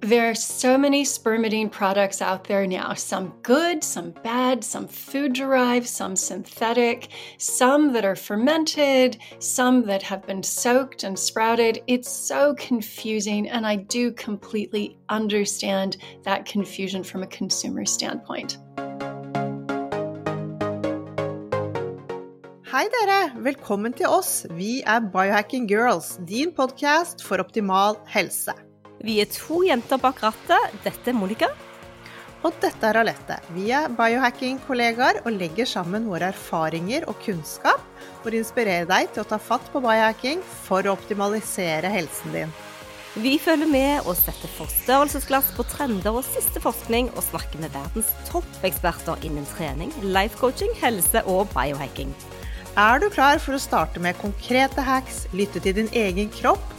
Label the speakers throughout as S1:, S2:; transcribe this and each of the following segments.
S1: There are so many spermidine products out there now. Some good, some bad, some food derived, some synthetic, some that are fermented, some that have been soaked and sprouted. It's so confusing, and I do completely understand that confusion from a consumer standpoint.
S2: Hei dere, velkommen til oss. Vi er Biohacking Girls, din podkast for optimal helse.
S3: Vi er to jenter bak rattet. Dette er Monica.
S2: Og dette er Alette. Vi er biohacking-kollegaer og legger sammen våre erfaringer og kunnskap for å inspirere deg til å ta fatt på biohacking for å optimalisere helsen din.
S3: Vi følger med og setter forstørrelsesglass på trender og siste forskning, og snakker med verdens toppeksperter innen trening, life coaching, helse og biohacking.
S2: Er du klar for å starte med konkrete hacks, lytte til din egen kropp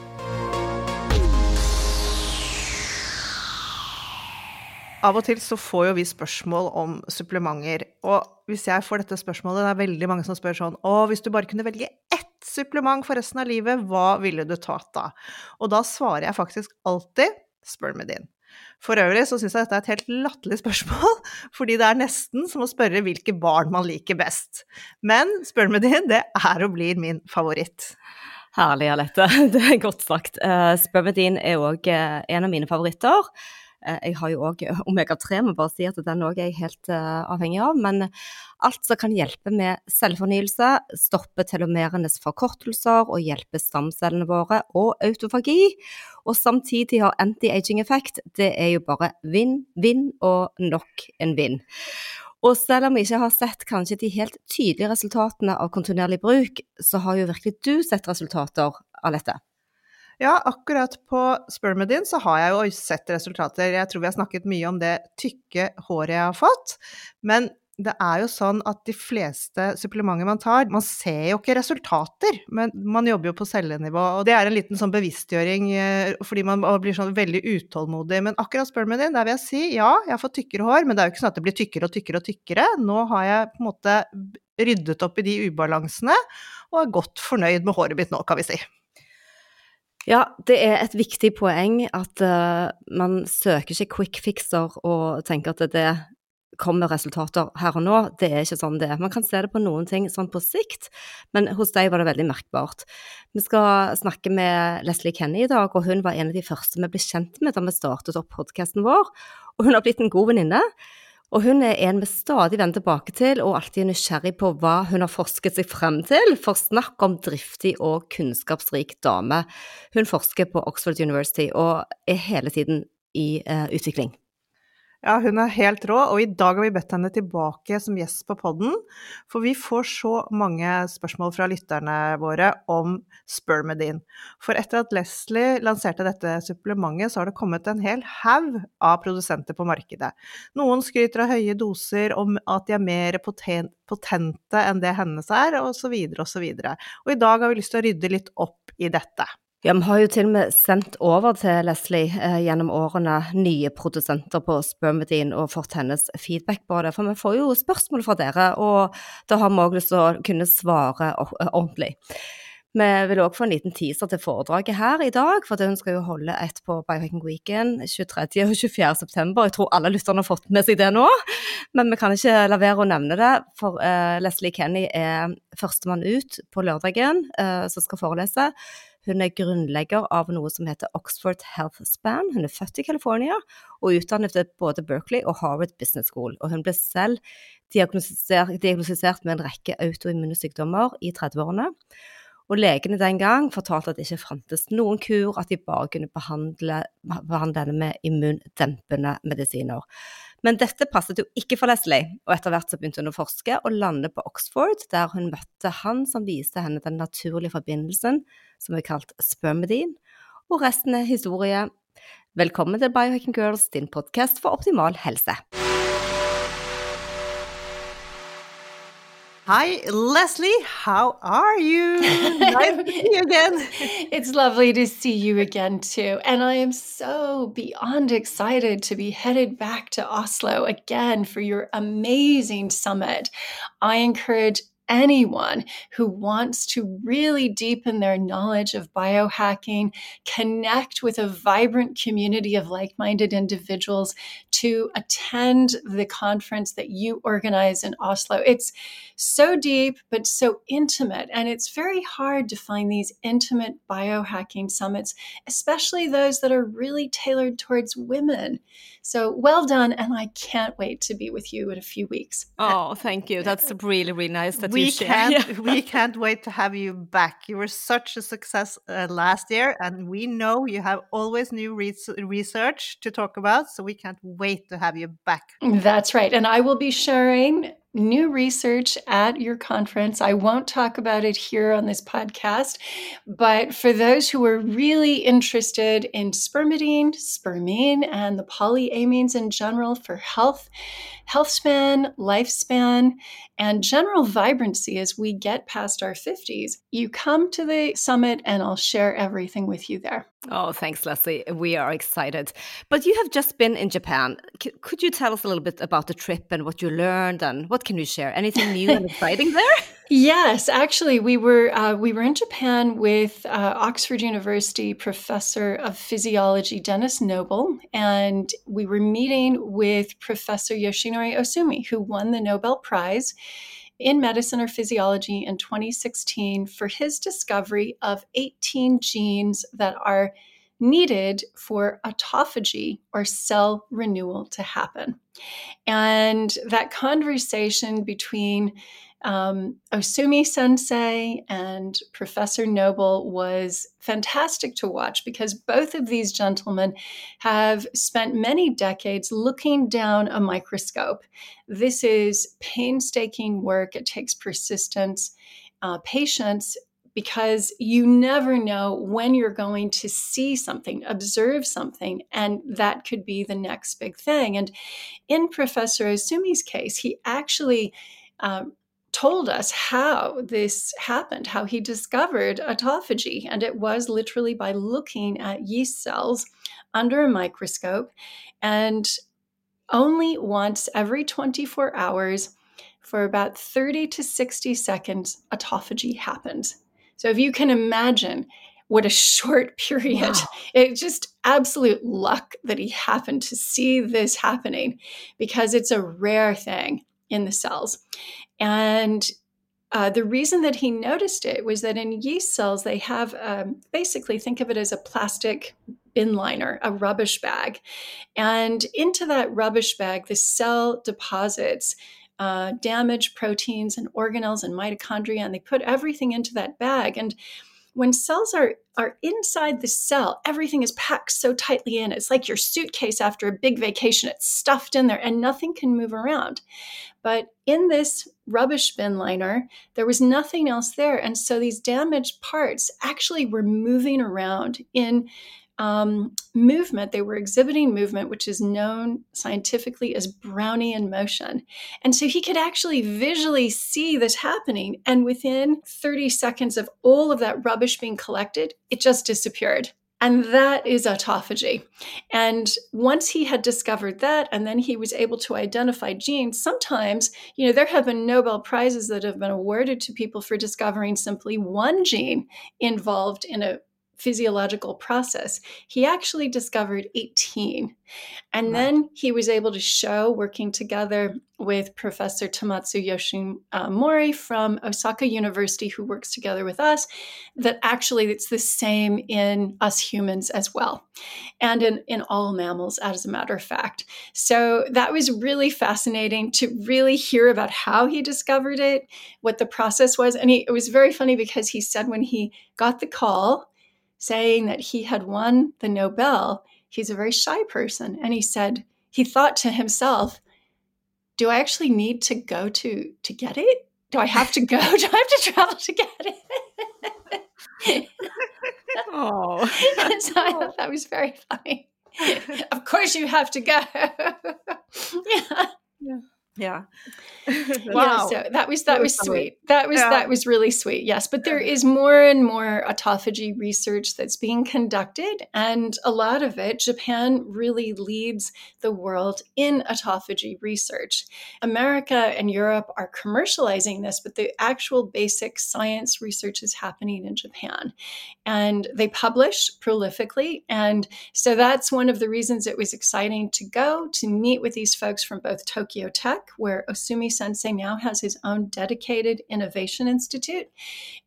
S2: Av og til så får jo vi spørsmål om supplementer, og hvis jeg får dette spørsmålet, det er veldig mange som spør sånn Å, hvis du bare kunne velge ett supplement for resten av livet, hva ville du tatt da? Og da svarer jeg faktisk alltid Spermidin. For øvrig så syns jeg dette er et helt latterlig spørsmål, fordi det er nesten som å spørre hvilke barn man liker best. Men Spermidin, det er og blir min favoritt.
S3: Herlig, Alette. Det er godt sagt. Uh, Spermidin er òg en av mine favoritter. Eh, Jeg har jo òg omega-3, må bare si at den òg er jeg helt uh, avhengig av. Men alt som kan hjelpe med selvfornyelse, stoppe telomerenes forkortelser og hjelpe stamcellene våre og autofagi, og samtidig har anti-aging-effekt, det er jo bare vinn, vinn og nok en vinn. Og selv om vi ikke har sett kanskje de helt tydelige resultatene av kontinuerlig bruk, så har jo virkelig du sett resultater av dette.
S2: Ja, akkurat på Spermidin så har jeg jo sett resultater. Jeg tror vi har snakket mye om det tykke håret jeg har fått. Men det er jo sånn at de fleste supplementer man tar, man ser jo ikke resultater, men man jobber jo på cellenivå. Og det er en liten sånn bevisstgjøring eh, fordi man blir sånn veldig utålmodig. Men akkurat Spermidin, der vil jeg si ja, jeg har fått tykkere hår, men det er jo ikke sånn at det blir tykkere og tykkere og tykkere. Nå har jeg på en måte ryddet opp i de ubalansene og er godt fornøyd med håret mitt nå, kan vi si.
S3: Ja, det er et viktig poeng at uh, man søker ikke quick fixer og tenker at det kommer resultater her og nå. Det er ikke sånn det er. Man kan se det på noen ting sånn på sikt, men hos deg var det veldig merkbart. Vi skal snakke med Leslie Kenny i dag, og hun var en av de første vi ble kjent med da vi startet opp podkasten vår. Og hun har blitt en god venninne. Og hun er en vi stadig vender tilbake til, og alltid er nysgjerrig på hva hun har forsket seg frem til, for snakk om driftig og kunnskapsrik dame. Hun forsker på Oxford University og er hele tiden i uh, utvikling.
S2: Ja, hun er helt rå, og i dag har vi bedt henne tilbake som gjest på podden. For vi får så mange spørsmål fra lytterne våre om Spermidin. For etter at Leslie lanserte dette supplementet, så har det kommet en hel haug av produsenter på markedet. Noen skryter av høye doser, om at de er mer poten potente enn det hennes er, osv., osv. Og i dag har vi lyst til å rydde litt opp i dette.
S3: Ja, vi har jo til og med sendt over til Leslie eh, gjennom årene nye produsenter på Spermidin og fått hennes feedback på det. For vi får jo spørsmål fra dere, og da har vi òg lyst til å kunne svare ordentlig. Vi vil òg få en liten teaser til foredraget her i dag, for hun skal jo holde et på Biohacking Weekend 23. og 24. september. Jeg tror alle lytterne har fått med seg det nå, men vi kan ikke la være å nevne det. For eh, Leslie Kenny er førstemann ut på lørdagen eh, som skal forelese. Hun er grunnlegger av noe som heter Oxford Health Span. Hun er født i California og utdannet ved både Berkeley og Harvard Business School. Og hun ble selv diagnostisert, diagnostisert med en rekke autoimmune sykdommer i 30-årene. Og legene den gang fortalte at det ikke fantes noen kur, at de bare kunne behandle, behandle henne med immundempende medisiner. Men dette passet jo ikke for Leslie, og etter hvert så begynte hun å forske og lande på Oxford, der hun møtte han som viste henne den naturlige forbindelsen, som er kalt spermidine, og resten er historie. Velkommen til Biohacking Girls, din podkast for optimal helse.
S2: Hi, Leslie. How are you? nice to see you again.
S1: it's lovely to see you again, too. And I am so beyond excited to be headed back to Oslo again for your amazing summit. I encourage anyone who wants to really deepen their knowledge of biohacking, connect with a vibrant community of like minded individuals to attend the conference that you organize in Oslo. It's so deep, but so intimate. And it's very hard to find these intimate biohacking summits, especially those that are really tailored towards women. So well done. And I can't wait to be with you in a few weeks.
S3: Oh, thank you. That's really, really nice that
S2: we
S3: you
S2: share. Can't, we can't wait to have you back. You were such a success uh, last year, and we know you have always new re research to talk about. So we can't wait to have you back.
S1: That's right. And I will be sharing new research at your conference. I won't talk about it here on this podcast, but for those who are really interested in spermidine, spermine, and the polyamines in general for health, health span, lifespan, and general vibrancy as we get past our 50s, you come to the summit and I'll share everything with you there.
S3: Oh, thanks, Leslie. We are excited. But you have just been in Japan. C could you tell us a little bit about the trip and what you learned and what can you share? Anything new and exciting there?
S1: Yes, actually, we were uh, we were in Japan with uh, Oxford University professor of physiology Denis Noble, and we were meeting with Professor Ohsumi, who won the Nobel Prize in medicine or physiology in 2016 for his discovery of 18 genes that are needed for autophagy or cell renewal to happen. And that conversation between um, Ohsumi Sensei and Professor Noble was fantastic to watch because both of these gentlemen have spent many decades looking down a microscope. This is painstaking work, it takes persistence, uh, patience. Because you never know when you're going to see something, observe something, and that could be the next big thing. And in Professor Ohsumi's case, he actually uh, told us how this happened, how he discovered autophagy. And it was literally by looking at yeast cells under a microscope. And only once every 24 hours, for about 30 to 60 seconds, autophagy happens. So if you can imagine what a short period, wow. it's just absolute luck that he happened to see this happening because it's a rare thing in the cells. And uh, the reason that he noticed it was that in yeast cells, they have um, basically think of it as a plastic bin liner, a rubbish bag. And into that rubbish bag, the cell deposits uh, damaged proteins and organelles and mitochondria, and they put everything into that bag. And when cells are are inside the cell everything is packed so tightly in. It's like your suitcase after a big vacation. It's stuffed in there and nothing can move around. But in this rubbish bin liner there was nothing else there. And so these damaged parts actually were moving around in um, movement. They were exhibiting movement, which is known scientifically as Brownian motion. And so he could actually visually see this happening. And within 30 seconds of all of that rubbish being collected, it just disappeared. And that is autophagy. And once he had discovered that, and then he was able to identify genes, sometimes, you know, there have been Nobel Prizes that have been awarded to people for discovering simply one gene involved in a physiological process, he actually discovered 18. And then he was able to show, working together with Professor Tamotsu Yoshimori from Osaka University, who works together with us, that actually it's the same in us humans as well, and in, in all mammals, as a matter of fact. So that was really fascinating to really hear about how he discovered it, what the process was. And he, it was very funny because he said when he got the call saying that he had won the Nobel, he's a very shy person. And he said, he thought to himself, do I actually need to go to to get it? Do I have to go? Do I have to travel to get it?
S2: Oh.
S1: so I thought that was very funny. of course you have to go. yeah.
S2: Yeah.
S1: Yeah, so that was that
S2: That
S1: was
S2: was
S1: sweet. That was
S2: Yeah.
S1: that was really sweet. Yes, but there is more and more autophagy research that's being conducted and a lot of it Japan really leads the world in autophagy research. America and Europe are commercializing this, but the actual basic science research is happening in Japan. And they publish prolifically and so that's one of the reasons it was exciting to go to meet with these folks from both Tokyo Tech, where Ohsumi Sensei now has his own dedicated innovation institute,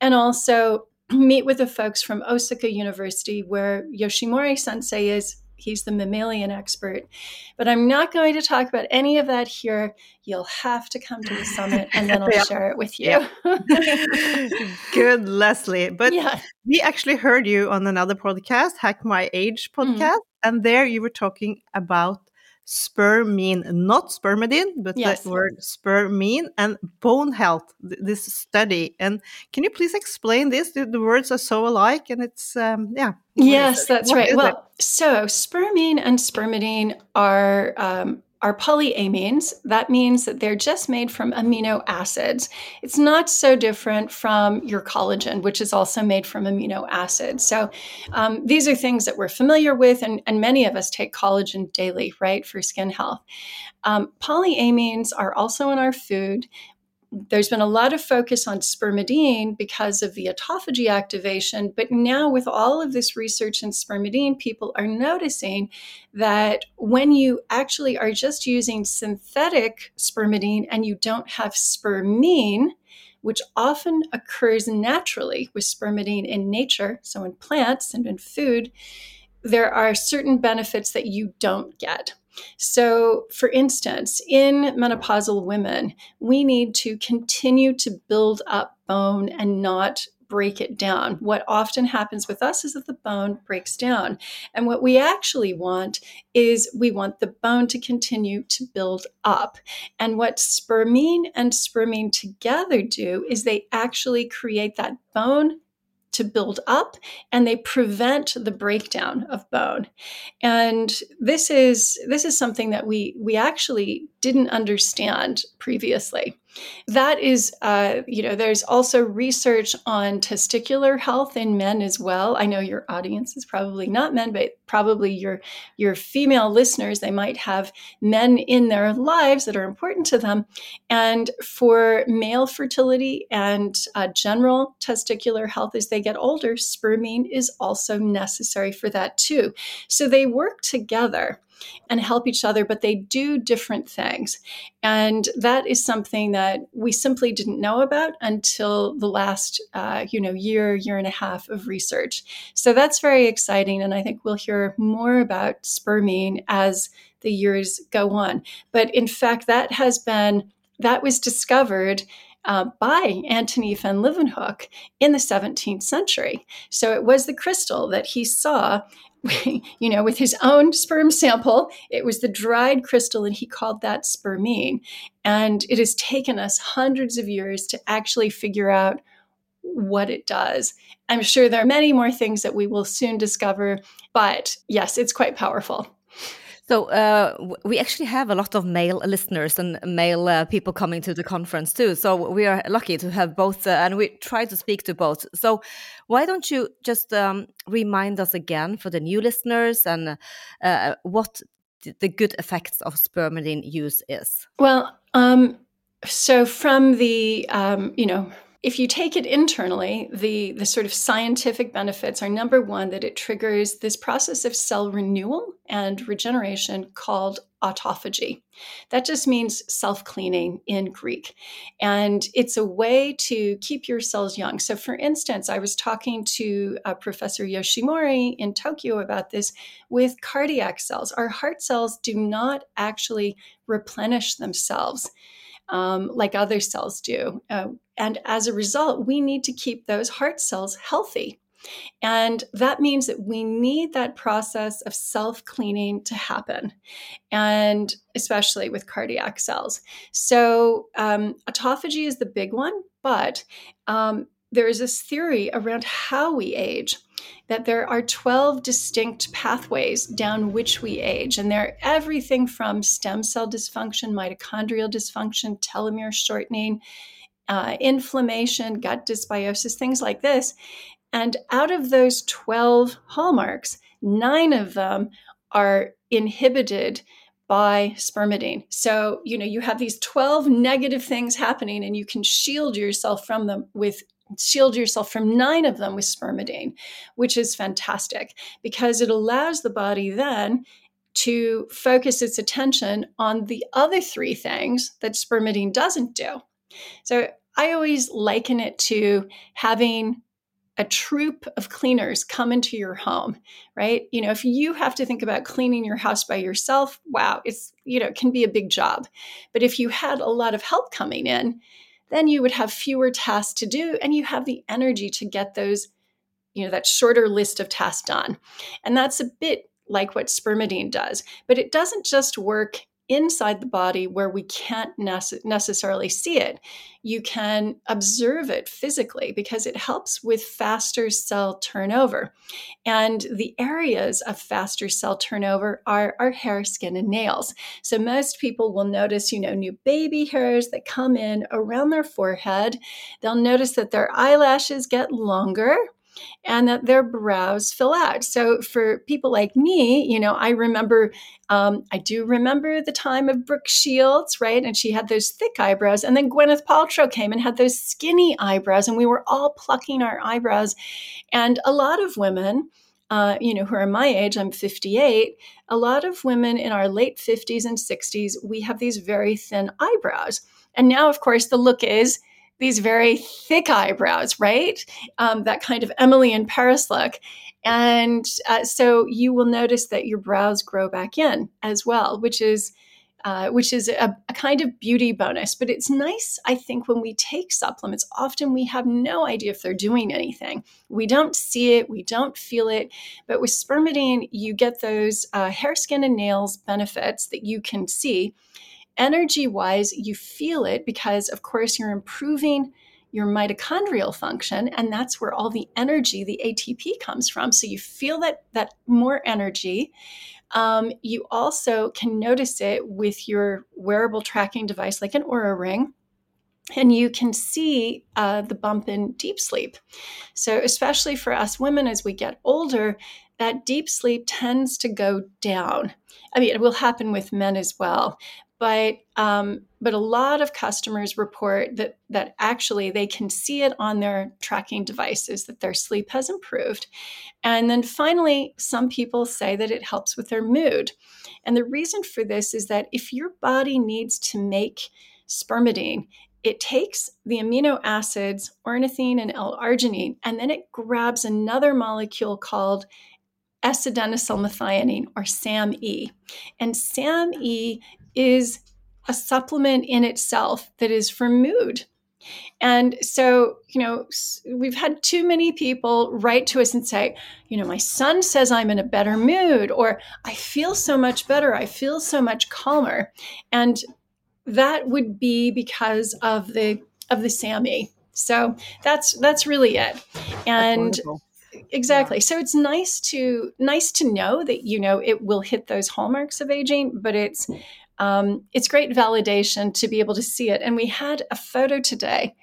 S1: and also meet with the folks from Osaka University, where Yoshimori Sensei is. He's the mammalian expert. But I'm not going to talk about any of that here. You'll have to come to the summit and then I'll
S2: Yeah.
S1: share it with you.
S2: Good, Leslie. But
S1: yeah.
S2: we actually heard you on another podcast, Hack My Age
S1: Mm-hmm.
S2: podcast, and there you were talking about spermine, not spermidine, but
S1: Yes.
S2: the word spermine and bone health, th- this study. And can you please explain this? The, the words are so alike, and it's, um, yeah.
S1: Yes, that's
S2: What
S1: right. Well, so spermine and spermidine are um, are polyamines. That means that they're just made from amino acids. It's not so different from your collagen, which is also made from amino acids. So um, these are things that we're familiar with, and, and many of us take collagen daily, right, for skin health. Um, polyamines are also in our food there's been a lot of focus on spermidine because of the autophagy activation, but now with all of this research in spermidine, people are noticing that when you actually are just using synthetic spermidine and you don't have spermine, which often occurs naturally with spermidine in nature, so in plants and in food, there are certain benefits that you don't get. So, for instance, in menopausal women, we need to continue to build up bone and not break it down. What often happens with us is that the bone breaks down. And what we actually want is we want the bone to continue to build up. And what spermine and spermine together do is they actually create that bone to build up and they prevent the breakdown of bone. And this is this is something that we we actually didn't understand previously that is uh, you know there's also research on testicular health in men as well. I know your audience is probably not men but probably your your female listeners they might have men in their lives that are important to them. And for male fertility and uh, general testicular health as they get older spermine is also necessary for that too. So they work together and help each other, but they do different things. And that is something that we simply didn't know about until the last, uh, you know, year, year and a half of research. So that's very exciting. And I think we'll hear more about spermine as the years go on. But in fact, that has been, that was discovered uh, by Antony van Leeuwenhoek in the 17th century. So it was the crystal that he saw, you know, with his own sperm sample. It was the dried crystal, and he called that spermine. And it has taken us hundreds of years to actually figure out what it does. I'm sure there are many more things that we will soon discover, but yes, it's quite powerful.
S3: So uh, we actually have a lot of male listeners and male uh, people coming to the conference too. So we are lucky to have both, uh, and we try to speak to both. So why don't you just um, remind us again for the new listeners and uh, what the good effects of spermidine use is?
S1: Well, um, so from the um, you know if you take it internally, the, the sort of scientific benefits are number one, that it triggers this process of cell renewal and regeneration called autophagy. That just means self cleaning in Greek. And it's a way to keep your cells young. So, for instance, I was talking to uh, Professor Yoshimori in Tokyo about this with cardiac cells. Our heart cells do not actually replenish themselves um, like other cells do. Uh, and as a result, we need to keep those heart cells healthy. And that means that we need that process of self cleaning to happen, and especially with cardiac cells. So, um, autophagy is the big one, but um, there is this theory around how we age that there are 12 distinct pathways down which we age. And they're everything from stem cell dysfunction, mitochondrial dysfunction, telomere shortening, uh, inflammation, gut dysbiosis, things like this. And out of those 12 hallmarks, nine of them are inhibited by spermidine. So, you know, you have these 12 negative things happening and you can shield yourself from them with shield yourself from nine of them with spermidine, which is fantastic because it allows the body then to focus its attention on the other three things that spermidine doesn't do. So I always liken it to having a troop of cleaners come into your home, right? You know, if you have to think about cleaning your house by yourself, wow, it's, you know, it can be a big job. But if you had a lot of help coming in, then you would have fewer tasks to do and you have the energy to get those, you know, that shorter list of tasks done. And that's a bit like what spermidine does, but it doesn't just work inside the body where we can't nece- necessarily see it. You can observe it physically because it helps with faster cell turnover. And the areas of faster cell turnover are our hair, skin, and nails. So most people will notice, you know, new baby hairs that come in around their forehead. They'll notice that their eyelashes get longer and that their brows fill out. So for people like me, you know, I remember, um, I do remember the time of Brooke Shields, right? And she had those thick eyebrows. And then Gwyneth Paltrow came and had those skinny eyebrows, and we were all plucking our eyebrows. And a lot of women, uh, you know, who are my age, I'm 58, a lot of women in our late 50s and 60s, we have these very thin eyebrows. And now, of course, the look is these very thick eyebrows, right? Um, that kind of Emily in Paris look. And uh, so you will notice that your brows grow back in as well, which is uh, which is a, a, kind of beauty bonus. But it's nice, I think, when we take supplements. Often we have no idea if they're doing anything. We don't see it, we don't feel it. But with spermidine, you get those uh, hair, skin, and nails benefits that you can see energy wise, you feel it because, of course, you're improving your mitochondrial function and that's where all the energy the atp comes from. So you feel that that more energy. Um, you also can notice it with your wearable tracking device like an Oura ring and you can see uh, the bump in deep sleep. So especially for us women as we get older that deep sleep tends to go down. I mean, it will happen with men as well, but um, but a lot of customers report that that actually they can see it on their tracking devices that their sleep has improved and then finally some people say that it helps with their mood and the reason for this is that if your body needs to make spermidine it takes the amino acids ornithine and l-arginine and then it grabs another molecule called S-adenosylmethionine or SAMe. And SAMe is a supplement in itself that is for mood. And so, you know, we've had too many people write to us and say, you know, my son says I'm in a better mood, or I feel so much better, I feel so much calmer. And that would be because of the of the SAMe. So that's that's really it. And exactly. So it's nice to nice to know that you know it will hit those hallmarks of aging, but it's um, it's great validation to be able to see it. And we had a photo today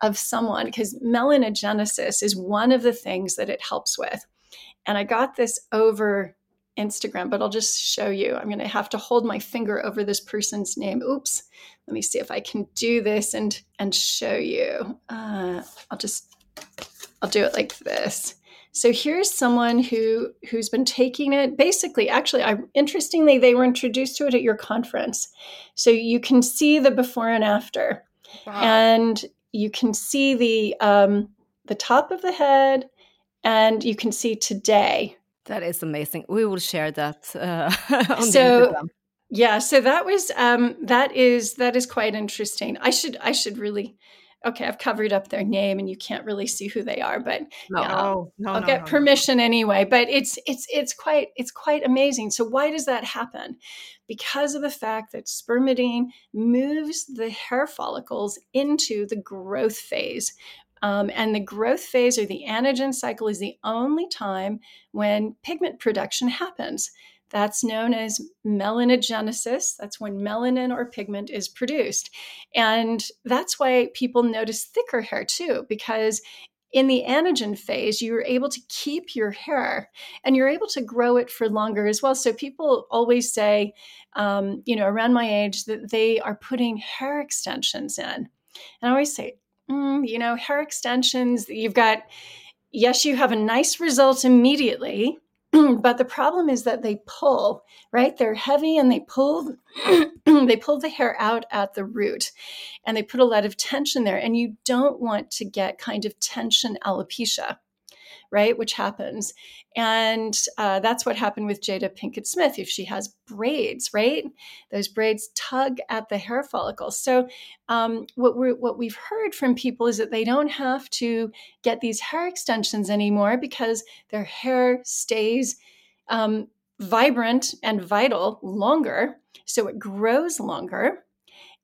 S1: of someone because melanogenesis is one of the things that it helps with. And I got this over Instagram, but I'll just show you. I'm going to have to hold my finger over this person's name. Oops. Let me see if I can do this and and show you. Uh, I'll just I'll do it like this. So here's someone who who's been taking it. Basically, actually, I interestingly they were introduced to it at your conference, so you can see the before and after, wow. and you can see the um, the top of the head, and you can see today.
S3: That is amazing. We will share that. Uh,
S1: so yeah, so that was um, that is that is quite interesting. I should I should really okay, I've covered up their name and you can't really see who they are, but
S2: no, yeah,
S1: I'll,
S2: no,
S1: I'll
S2: no,
S1: get permission anyway. But it's it's it's quite it's quite amazing. So why does that happen? Because of the fact that spermidine moves the hair follicles into the growth phase. Um, and the growth phase or the anagen cycle is the only time when pigment production happens. That's known as melanogenesis. That's when melanin or pigment is produced. And that's why people notice thicker hair too, because in the anagen phase, you're able to keep your hair and you're able to grow it for longer as well. So people always say, um, you know, around my age, that they are putting hair extensions in. And I always say, mm, you know, hair extensions, you've got, yes, you have a nice result immediately but the problem is that they pull right? They're heavy and they pull they pull the hair out at the root and they put a lot of tension there. And you don't want to get kind of tension alopecia right? Which happens. And uh, that's what happened with Jada Pinkett Smith. If she has braids, right? Those braids tug at the hair follicles. So, um, what, we what we've heard from people is that they don't have to get these hair extensions anymore because their hair stays um, vibrant and vital longer. So, it grows longer.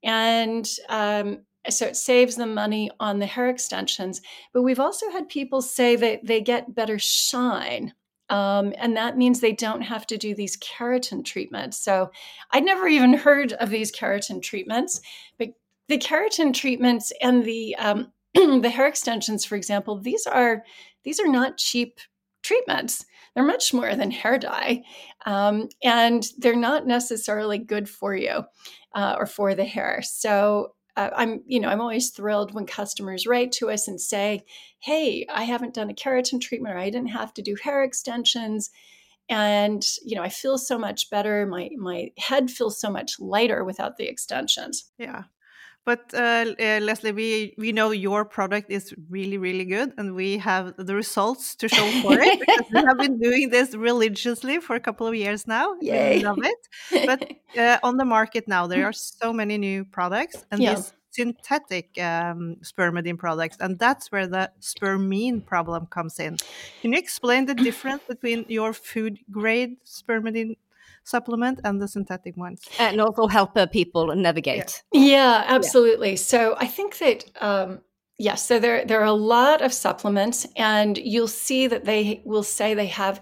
S1: And um, so it saves them money on the hair extensions. But we've also had people say that they get better shine. Um, and that means they don't have to do these keratin treatments. So I'd never even heard of these keratin treatments, but the keratin treatments and the um, the hair extensions, for example, these are these are not cheap treatments. They're much more than hair dye, um, and they're not necessarily good for you uh, or for the hair. So uh, I'm, you know, I'm always thrilled when customers write to us and say, "Hey, I haven't done a keratin treatment, or I didn't have to do hair extensions." and you know i feel so much better. My my head feels so much lighter without the extensions.
S2: Yeah but uh, uh, Leslie, we we know your product is really really good, and we have the results to show for it because we have been doing this religiously for a couple of years now.
S1: Yay.
S2: We love it. But uh, on the market now, there are so many new products, and yeah. these synthetic um, spermidine products, and that's where the spermine problem comes in. Can you explain the difference between your food grade spermidine supplement and the synthetic ones.
S3: And also help uh, people navigate.
S1: Yeah, yeah absolutely. Yeah. So I think that. Um, Yes, so there there are a lot of supplements, and you'll see that they will say they have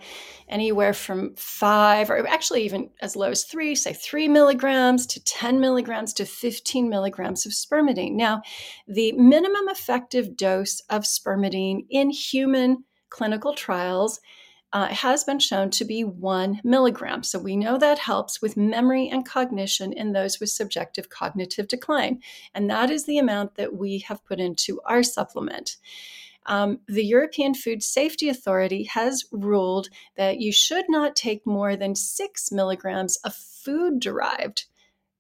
S1: anywhere from five, or actually even as low as three, say three milligrams to ten milligrams to fifteen milligrams of spermidine. Now, the minimum effective dose of spermidine in human clinical trials uh, has been shown to be one milligram. So we know that helps with memory and cognition in those with subjective cognitive decline. And that is the amount that we have put into our supplement. Um, the European Food Safety Authority has ruled that you should not take more than six milligrams of food derived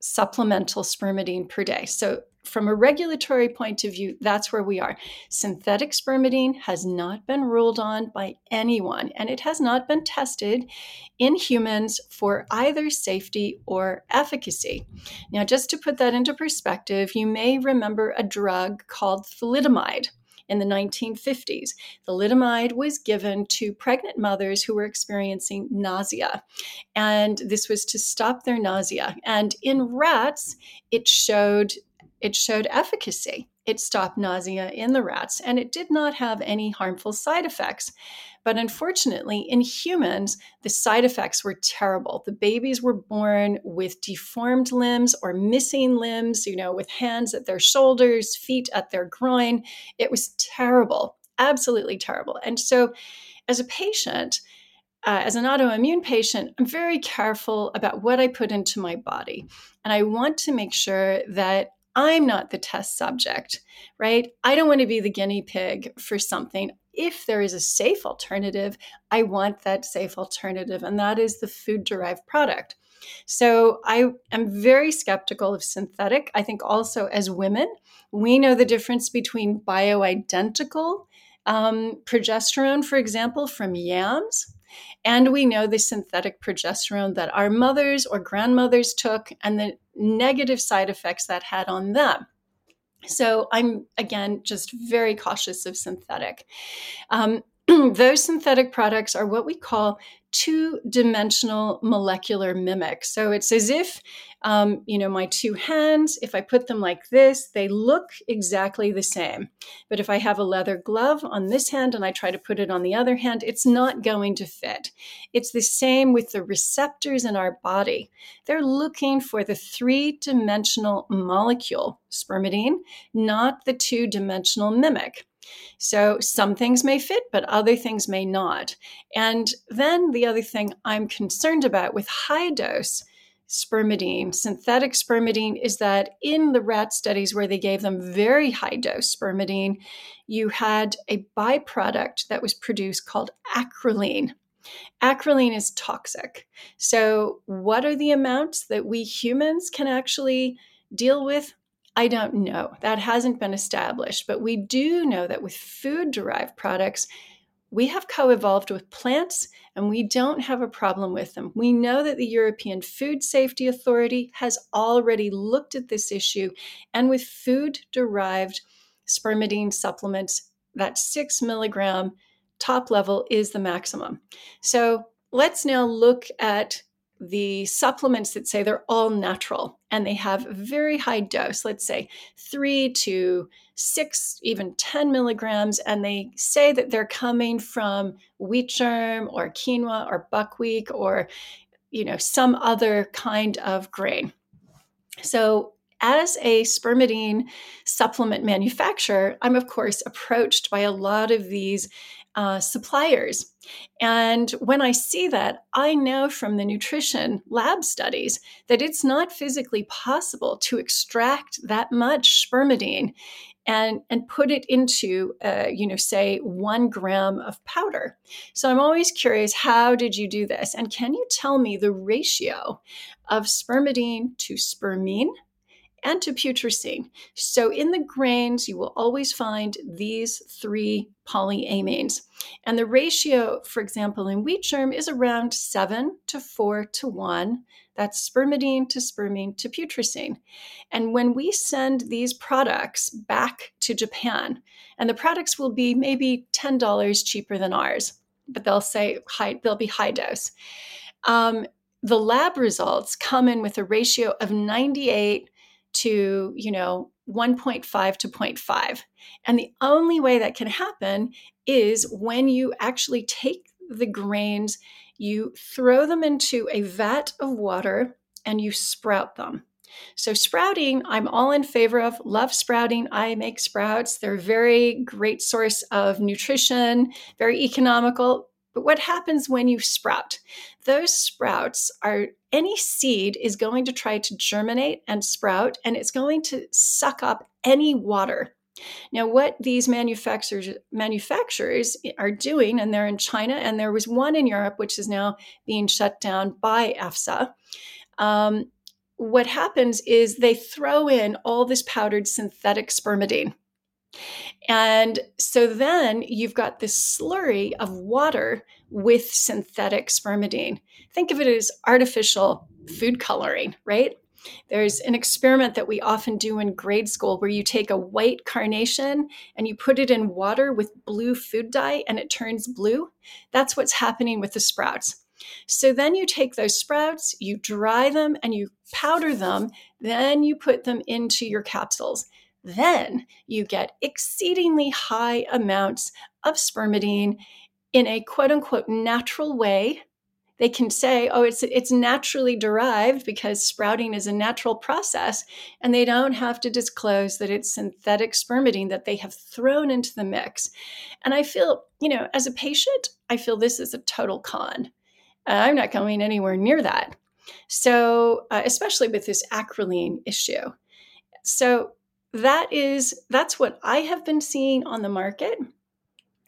S1: supplemental spermidine per day. So from a regulatory point of view, that's where we are. Synthetic spermidine has not been ruled on by anyone, and it has not been tested in humans for either safety or efficacy. Now, just to put that into perspective, you may remember a drug called thalidomide in the 1950s. Thalidomide was given to pregnant mothers who were experiencing nausea, and this was to stop their nausea. And in rats, it showed it showed efficacy. It stopped nausea in the rats and it did not have any harmful side effects. But unfortunately, in humans, the side effects were terrible. The babies were born with deformed limbs or missing limbs, you know, with hands at their shoulders, feet at their groin. It was terrible, absolutely terrible. And so, as a patient, uh, as an autoimmune patient, I'm very careful about what I put into my body. And I want to make sure that I'm not the test subject, right? I don't want to be the guinea pig for something. If there is a safe alternative, I want that safe alternative, and that is the food derived product. So I am very skeptical of synthetic. I think also as women, we know the difference between bioidentical um, progesterone, for example, from yams. And we know the synthetic progesterone that our mothers or grandmothers took and the negative side effects that had on them. So I'm, again, just very cautious of synthetic. Um, those synthetic products are what we call two dimensional molecular mimics. So it's as if, um, you know, my two hands, if I put them like this, they look exactly the same. But if I have a leather glove on this hand and I try to put it on the other hand, it's not going to fit. It's the same with the receptors in our body. They're looking for the three dimensional molecule, spermidine, not the two dimensional mimic. So some things may fit, but other things may not. And then the other thing I'm concerned about with high dose spermidine, synthetic spermidine, is that in the rat studies where they gave them very high dose spermidine, you had a byproduct that was produced called acrolein. Acrolein is toxic. So, what are the amounts that we humans can actually deal with? I don't know. That hasn't been established. But we do know that with food derived products, we have co evolved with plants and we don't have a problem with them. We know that the European Food Safety Authority has already looked at this issue, and with food derived spermidine supplements, that six milligram top level is the maximum. So let's now look at the supplements that say they're all natural and they have very high dose, let's say three to six, even 10 milligrams, and they say that they're coming from wheat germ or quinoa or buckwheat or you know some other kind of grain. So as a spermidine supplement manufacturer, I'm of course approached by a lot of these uh, suppliers. And when I see that, I know from the nutrition lab studies that it's not physically possible to extract that much spermidine and and put it into uh, you know say one gram of powder. So i'm always curious how did you do this? And can you tell me the ratio of spermidine to spermine and to putrescine. So in the grains, you will always find these three polyamines. And the ratio, for example, in wheat germ is around 7 to 4 to 1. That's spermidine to spermine to putrescine. And when we send these products back to Japan, and the products will be maybe $10 cheaper than ours, but they'll say high, they'll be high dose. Um, the lab results come in with a ratio of 98 to, you know, 1.5 to 0.5. And the only way that can happen is when you actually take the grains, you throw them into a vat of water and you sprout them. So, sprouting, I'm all in favor of. Love sprouting. I make sprouts. They're a very great source of nutrition, very economical. But what happens when you sprout? Those sprouts are any seed is going to try to germinate and sprout, and it's going to suck up any water. Now, what these manufacturers manufacturers are doing, and they're in China, and there was one in Europe which is now being shut down by EFSA. Um, what happens is they throw in all this powdered synthetic spermidine. And so then you've got this slurry of water with synthetic spermidine. Think of it as artificial food coloring, right? There's an experiment that we often do in grade school where you take a white carnation and you put it in water with blue food dye and it turns blue. That's what's happening with the sprouts. So then you take those sprouts, you dry them, and you powder them. Then you put them into your capsules then you get exceedingly high amounts of spermidine in a quote unquote natural way. they can say, oh, it's it's naturally derived because sprouting is a natural process, and they don't have to disclose that it's synthetic spermidine that they have thrown into the mix. And I feel, you know, as a patient, I feel this is a total con. Uh, I'm not going anywhere near that. So, uh, especially with this acrolein issue. So, that is that's what I have been seeing on the market.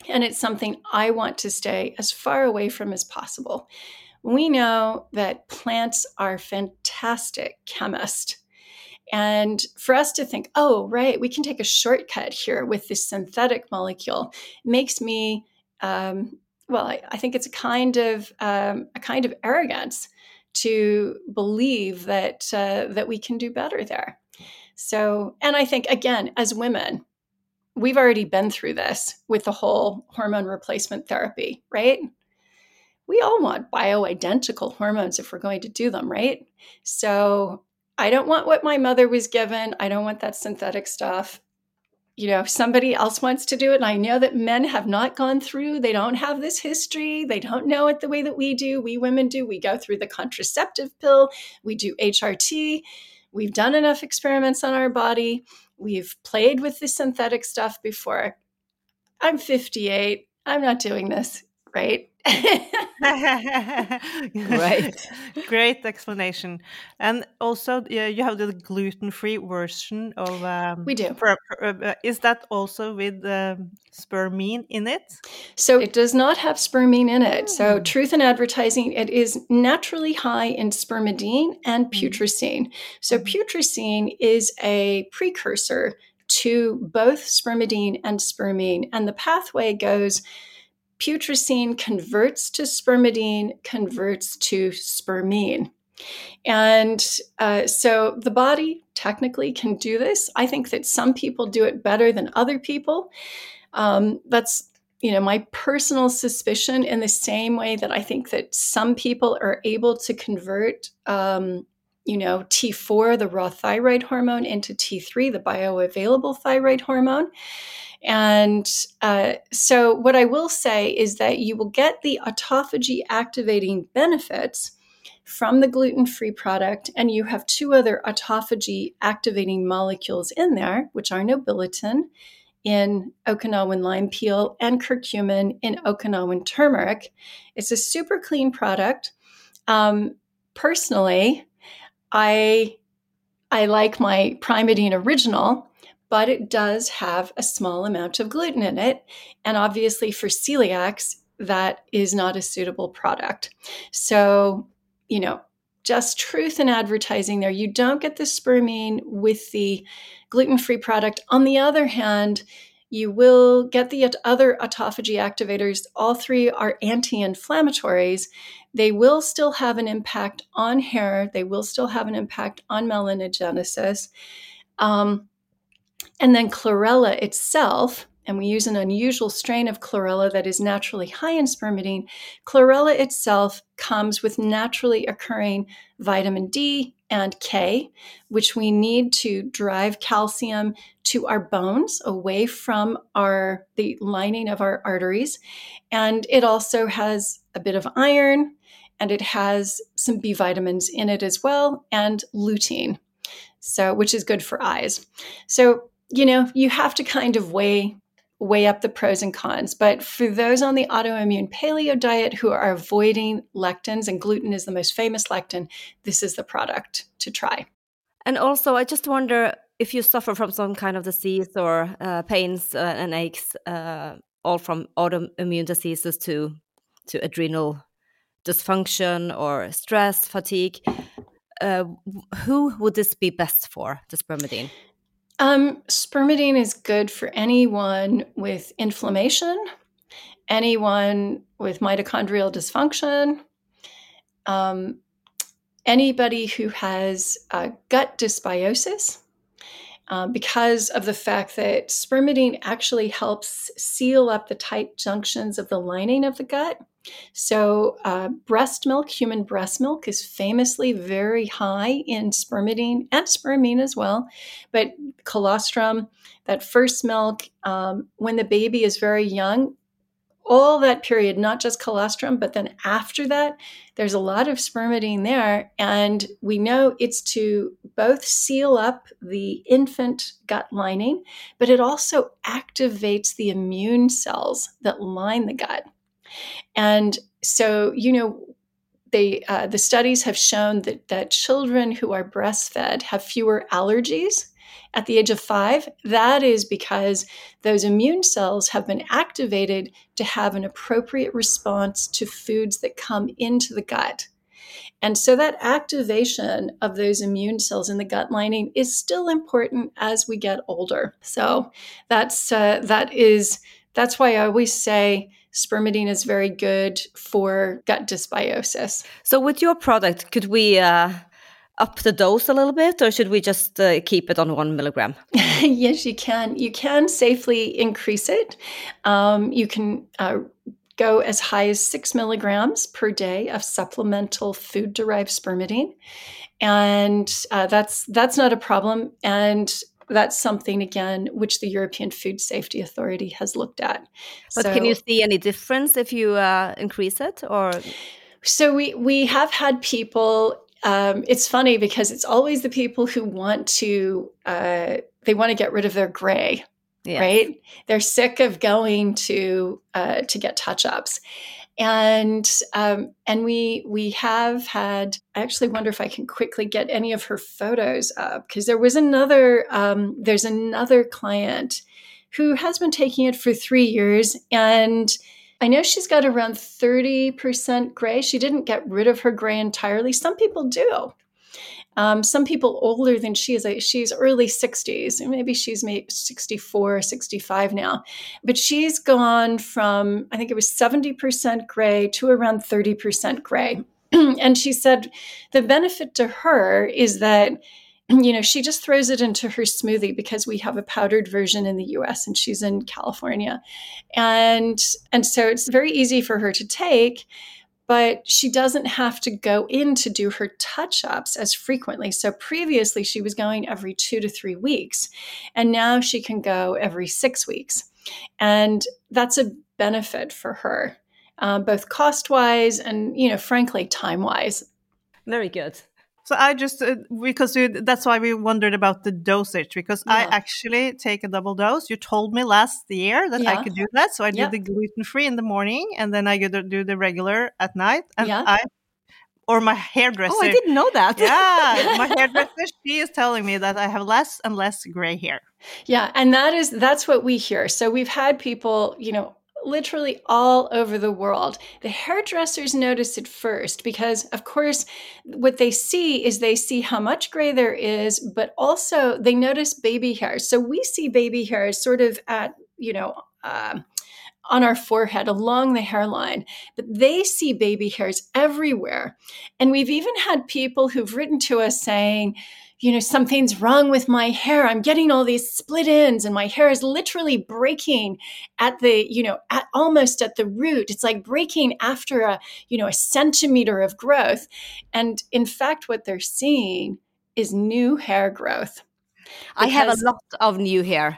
S1: And it's something I want to stay as far away from as possible. We know that plants are fantastic chemists. And for us to think, oh, right, we can take a shortcut here with this synthetic molecule makes me, um, well, I, I, think it's a kind of um, a kind of arrogance to believe that uh, that we can do better there. So, and I think again, as women, we've already been through this with the whole hormone replacement therapy, right? We all want bioidentical hormones if we're going to do them, right? So I don't want what my mother was given. I don't want that synthetic stuff. You know, somebody else wants to do it. And I know that men have not gone through, they don't have this history. They don't know it the way that we do. We women do. We go through the contraceptive pill, we do HRT. We've done enough experiments on our body We've played with the synthetic stuff before. I'm 58. I'm not doing this, right?
S2: Right. Great explanation. And also, yeah, you have the gluten-free version of. Um,
S1: we do.
S2: For, uh, is that also with um, spermine in it?
S1: So it does not have spermine in it. So hmm. truth in advertising, it is naturally high in spermidine and hmm. putrescine. So hmm. putrescine is a precursor to both spermidine and spermine, and the pathway goes putrescine converts to spermidine, converts to spermine. And uh, so the body technically can do this. I think that some people do it better than other people. Um, that's you know my personal suspicion in the same way that I think that some people are able to convert um, you know T4 the raw thyroid hormone into T3 the bioavailable thyroid hormone. And uh, so, what I will say is that you will get the autophagy activating benefits from the gluten free product, and you have two other autophagy activating molecules in there, which are nobiletin in Okinawan lime peel and curcumin in Okinawan turmeric. It's a super clean product. Um, personally, I I like my Primeadine original but it does have a small amount of gluten in it. And obviously, for celiacs, that is not a suitable product. So, you know, just truth in advertising there. You don't get the spermine with the gluten free product. On the other hand, you will get the other autophagy activators. All three are anti inflammatories. They will still have an impact on hair, they will still have an impact on melanogenesis. Um, and then chlorella itself, and we use an unusual strain of chlorella that is naturally high in spermidine. Chlorella itself comes with naturally occurring vitamin D and K, which we need to drive calcium to our bones away from our the lining of our arteries. And it also has a bit of iron and it has some B vitamins in it as well and lutein. So which is good for eyes. So you know, you have to kind of weigh weigh up the pros and cons. But for those on the autoimmune paleo diet who are avoiding lectins, and gluten is the most famous lectin, this is the product to try.
S3: And also, I just wonder if you suffer from some kind of disease or uh, pains uh, and aches, uh, all from autoimmune diseases to to adrenal dysfunction or stress, fatigue. Uh, who would this be best for, the spermidine?
S1: Um, spermidine is good for anyone with inflammation, anyone with mitochondrial dysfunction, um, anybody who has uh, gut dysbiosis. Uh, because of the fact that spermidine actually helps seal up the tight junctions of the lining of the gut. So, uh, breast milk, human breast milk, is famously very high in spermidine and spermine as well. But colostrum, that first milk, um, when the baby is very young, all that period, not just colostrum, but then after that, there's a lot of spermidine there. And we know it's to both seal up the infant gut lining, but it also activates the immune cells that line the gut. And so, you know, they, uh, the studies have shown that, that children who are breastfed have fewer allergies at the age of five, that is because those immune cells have been activated to have an appropriate response to foods that come into the gut. And so that activation of those immune cells in the gut lining is still important as we get older. So that's uh, that is that's why I always say spermidine is very good for gut dysbiosis.
S3: So with your product, could we uh, up the dose a little bit, or should we just uh, keep it on one milligram?
S1: yes, you can. You can safely increase it. Um, you can uh, go as high as six milligrams per day of supplemental food-derived spermidine, and uh, that's that's not a problem. And that's something again which the European Food Safety Authority has looked at.
S3: But so, can you see any difference if you uh, increase it, or?
S1: So we we have had people um, it's funny because it's always the people who want to uh, they want to get rid of their gray yes. right they're sick of going to uh, to get touch ups and um, and we we have had i actually wonder if i can quickly get any of her photos up because there was another um, there's another client who has been taking it for three years and I know she's got around 30% gray. She didn't get rid of her gray entirely. Some people do. Um, some people older than she is, she's early 60s, maybe she's maybe 64, 65 now. But she's gone from, I think it was 70% gray to around 30% gray. and she said the benefit to her is that you know, she just throws it into her smoothie because we have a powdered version in the US and she's in California. And and so it's very easy for her to take, but she doesn't have to go in to do her touch-ups as frequently. So previously she was going every 2 to 3 weeks, and now she can go every 6 weeks. And that's a benefit for her. Uh, both cost-wise and you know frankly time-wise
S3: very good
S2: so I just uh, because you, that's why we wondered about the dosage because yeah. I actually take a double dose. You told me last year that yeah. I could do that, so I yeah. do the gluten free in the morning and then I do the regular at night. And I or my hairdresser.
S3: Oh, I didn't know that.
S2: yeah, my hairdresser. She is telling me that I have less and less gray hair.
S1: Yeah, and that is that's what we hear. So we've had people, you know, literally all over the world. The hairdressers notice it first because, of course, what they see is they see how much gray there is, but also they notice baby hairs. So we see baby hairs sort of at, you know, uh, on our forehead along the hairline, but they see baby hairs everywhere. And we've even had people who've written to us saying, you know, something's wrong with my hair. I'm getting all these split ends and my hair is literally breaking at the, you know, at almost at the root. It's like breaking after a, you know, a centimeter of growth. And in fact, what they're seeing is new hair growth.
S3: I have a lot of new hair.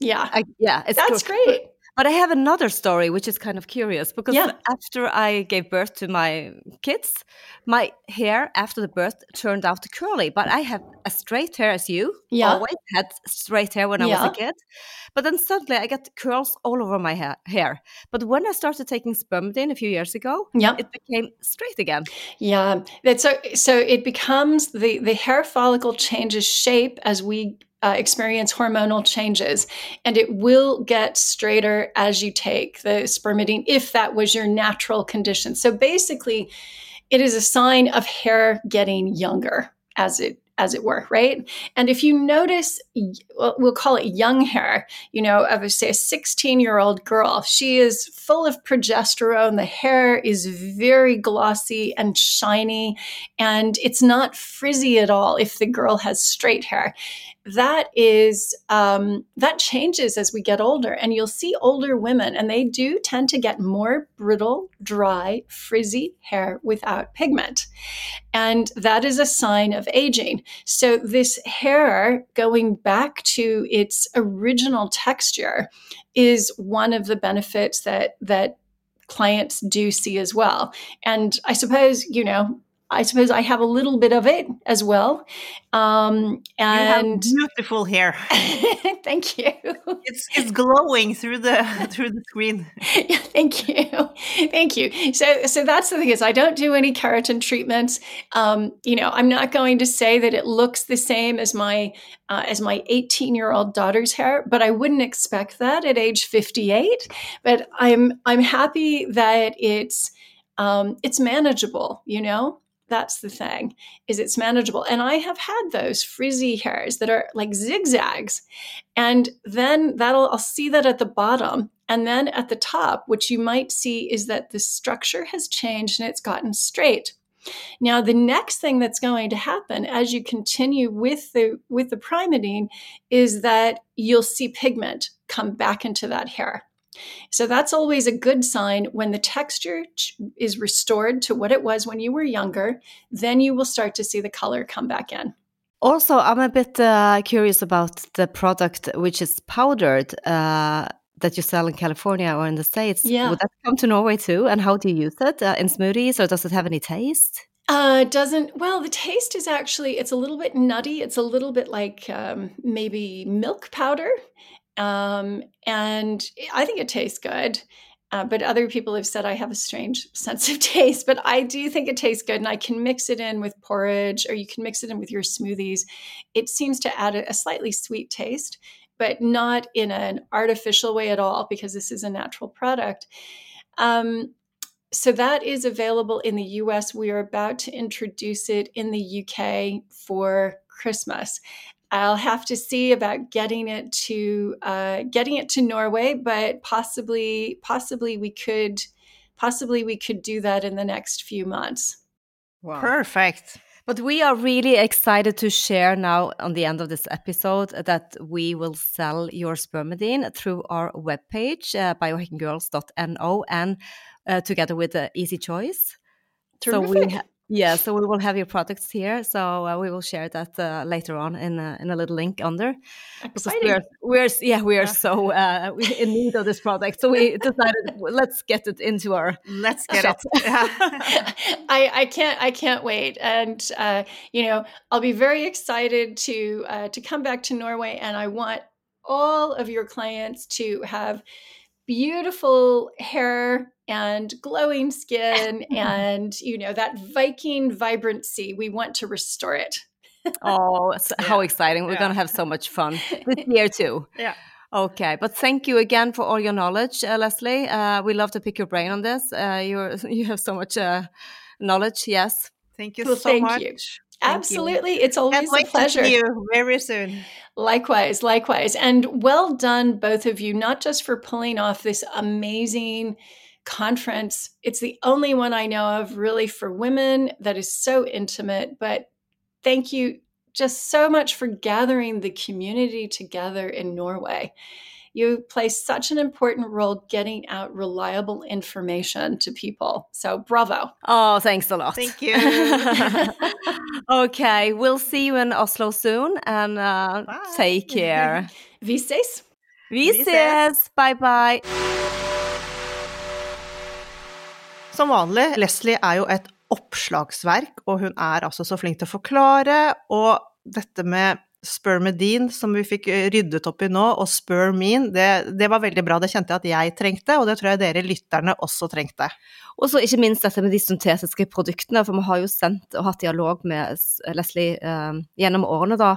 S1: Yeah.
S3: I, yeah.
S1: That's great.
S3: But I have another story which is kind of curious because yeah. after I gave birth to my kids, my hair after the birth turned out curly. But I have a straight hair as you. Yeah. Always had straight hair when I yeah. was a kid. But then suddenly I got curls all over my ha hair. But when I started taking spermidine a few years ago, yeah. it became straight again.
S1: Yeah. That's so so it becomes the the hair follicle changes shape as we uh, experience hormonal changes, and it will get straighter as you take the spermidine if that was your natural condition. So basically, it is a sign of hair getting younger as it as it were, right? And if you notice, we'll call it young hair, you know, of a, say a 16 year old girl, she is full of progesterone. The hair is very glossy and shiny, and it's not frizzy at all if the girl has straight hair that is um, that changes as we get older and you'll see older women and they do tend to get more brittle dry frizzy hair without pigment and that is a sign of aging So, this hair going back to its original texture is one of the benefits that, that clients do see as well. And I suppose, you know, I suppose I have a little bit of it as well. Um, and
S2: beautiful hair.
S1: thank you.
S2: It's it's glowing through the through the screen.
S1: Yeah, thank you, thank you. So so that's the thing is I don't do any keratin treatments. Um, you know, I'm not going to say that it looks the same as my uh, as my 18 year old daughter's hair, but I wouldn't expect that at age 58. But I'm I'm happy that it's um, it's manageable. You know that's the thing is it's manageable. And i have had those frizzy hairs that are like zigzags and then that'll i'll see that at the bottom and then at the top what you might see is that the structure has changed and it's gotten straight. Now the next thing that's going to happen as you continue with the with the Primeadine is that you'll see pigment come back into that hair so that's always a good sign when the texture is restored to what it was when you were younger, then you will start to see the color come back in.
S3: Also, I'm a bit uh, curious about the product which is powdered uh, that you sell in California or in the States.
S1: Yeah.
S3: Would that come to Norway too? And how do you use it uh, in smoothies or does it have any taste?
S1: Uh, doesn't well. The taste is actually it's a little bit nutty. It's a little bit like um, maybe milk powder, um, and I think it tastes good. Uh, but other people have said I have a strange sense of taste. But I do think it tastes good, and I can mix it in with porridge, or you can mix it in with your smoothies. It seems to add a, a slightly sweet taste, but not in an artificial way at all, because this is a natural product. Um, so that is available in the US. We are about to introduce it in the UK for Christmas. I'll have to see about getting it to uh, getting it to Norway, but possibly possibly we could possibly we could do that in the next few months.
S2: Wow. Perfect.
S3: But we are really excited to share now on the end of this episode that we will sell your spermidine through our webpage, uh, biohackinggirls.no, and uh, together with uh, Easy Choice.
S1: Terrific.
S3: So we yeah, so we will have your products here. So uh, we will share that uh, later on in a, in a little link under.
S1: Exciting.
S3: We're, we're, yeah, we are yeah. so uh, in need of this product. So we decided let's get it into our
S2: let's get shop.
S1: it. I, I can't I can't wait, and uh, you know I'll be very excited to uh, to come back to Norway, and I want all of your clients to have beautiful hair and glowing skin and you know that viking vibrancy we want to restore it
S3: oh so yeah. how exciting we're yeah. going to have so much fun this year too
S2: yeah
S3: Okay, but thank you again for all your knowledge, uh, Leslie. Uh, we love to pick your brain on this. Uh, you you have so much uh, knowledge. Yes.
S2: Thank you
S1: well,
S2: so
S1: thank
S2: much.
S1: You. Absolutely. It's always
S2: a
S1: pleasure.
S2: To see you very soon.
S1: Likewise, likewise. And well done, both of you, not just for pulling off this amazing conference. It's the only one I know of really for women that is so intimate. But thank you just so much for gathering the community together in Norway you play such an important role getting out reliable information to people. So, bravo.
S3: Oh, thanks a lot.
S2: Thank you.
S3: okay, we'll see you in Oslo soon and uh, take care.
S1: Vi ses.
S3: Vi ses. Bye, bye.
S2: Som vanlig, Leslie er jo et oppslagsverk, og hun er altså så flink til å forklare. Og dette med Spermidine, som vi fikk eh, ryddet opp i nå, og Spermine, det, det, var veldig bra. Det kjente jeg at jeg trengte, og det tror jeg dere lytterne også trengte.
S3: Og så ikke minst dette med de syntetiske produktene, for vi har jo sendt og hatt dialog med Leslie eh, gjennom årene da,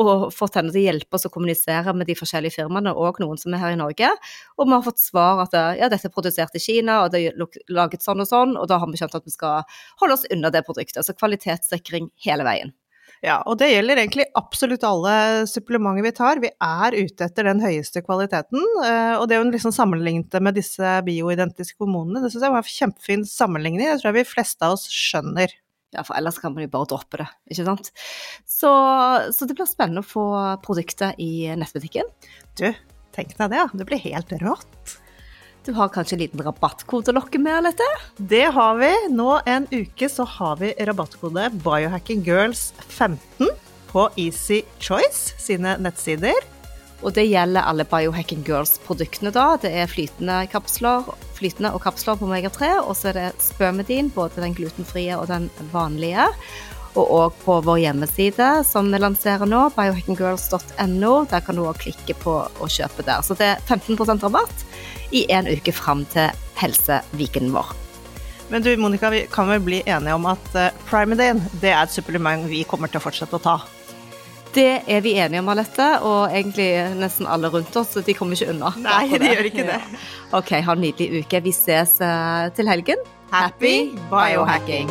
S3: og fått henne til å hjelpe oss å kommunisere med de forskjellige firmaene, og noen som er her i Norge. Og vi har fått svar at ja, dette er produsert i Kina, og det er laget sånn og sånn, og da har vi skjønt at vi skal holde oss unna det produktet. Så kvalitetssikring hele veien.
S2: Ja, og det gjelder egentlig absolutt alle supplementer vi tar. Vi er ute etter den høyeste kvaliteten. Eh, og det hun liksom sammenlignet med disse bioidentiske hormonene, det syns jeg var en kjempefin sammenligning. Det tror jeg vi fleste av oss skjønner.
S3: Ja, for ellers kan man jo bare droppe det, ikke sant. Så, så det blir spennende å få produktet i nettbutikken.
S2: Du, tenk deg det, det blir helt rått.
S3: Du har kanskje en liten rabattkode å lokke med, Alette?
S2: Det har vi. Nå en uke så har vi rabattkode biohackinggirls15. på Easy Choice sine nettsider.
S3: Og det gjelder alle Biohacking Girls-produktene, da. Det er flytende kapsler, flytende og kapsler på omega-3, og så er det Spermedin, både den glutenfrie og den vanlige. Og òg på vår hjemmeside som vi lanserer nå, biohackinggirls.no. Der kan du òg klikke på å kjøpe der. Så det er 15% rabatt i en uke fram til helseviken vår.
S2: Men du Monica, vi kan vel bli enige om at uh, Primadine det er et supplement vi kommer til å fortsette å ta?
S3: Det er vi enige om, Alette, og egentlig nesten alle rundt oss. De kommer ikke unna.
S2: Nei, de gjør ikke det.
S3: Ja. OK, ha en nydelig uke. Vi ses uh, til helgen.
S2: Happy biohacking!